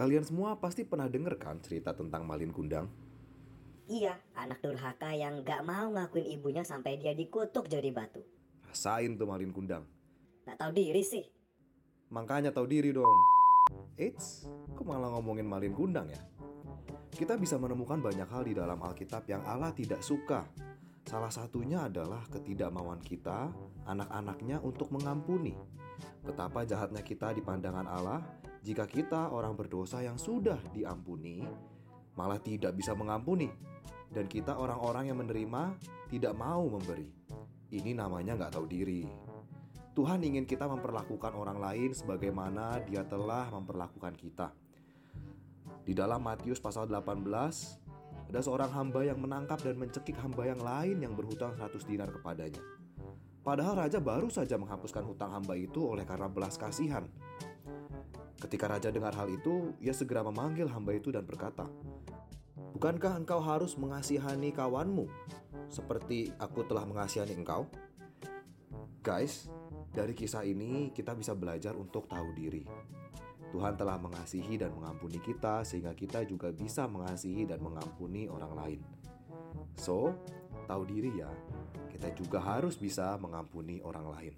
Kalian semua pasti pernah denger kan cerita tentang Malin Kundang? Iya, anak durhaka yang gak mau ngakuin ibunya sampai dia dikutuk jadi batu. Rasain tuh Malin Kundang. Gak tahu diri sih. Makanya tahu diri dong. Eits, kok malah ngomongin Malin Kundang ya? Kita bisa menemukan banyak hal di dalam Alkitab yang Allah tidak suka. Salah satunya adalah ketidakmauan kita, anak-anaknya untuk mengampuni. Betapa jahatnya kita di pandangan Allah jika kita orang berdosa yang sudah diampuni, malah tidak bisa mengampuni. Dan kita orang-orang yang menerima tidak mau memberi. Ini namanya nggak tahu diri. Tuhan ingin kita memperlakukan orang lain sebagaimana dia telah memperlakukan kita. Di dalam Matius pasal 18, ada seorang hamba yang menangkap dan mencekik hamba yang lain yang berhutang 100 dinar kepadanya. Padahal raja baru saja menghapuskan hutang hamba itu oleh karena belas kasihan. Ketika raja dengar hal itu, ia segera memanggil hamba itu dan berkata, Bukankah engkau harus mengasihani kawanmu seperti aku telah mengasihani engkau? Guys, dari kisah ini kita bisa belajar untuk tahu diri. Tuhan telah mengasihi dan mengampuni kita sehingga kita juga bisa mengasihi dan mengampuni orang lain. So, tahu diri ya, kita juga harus bisa mengampuni orang lain.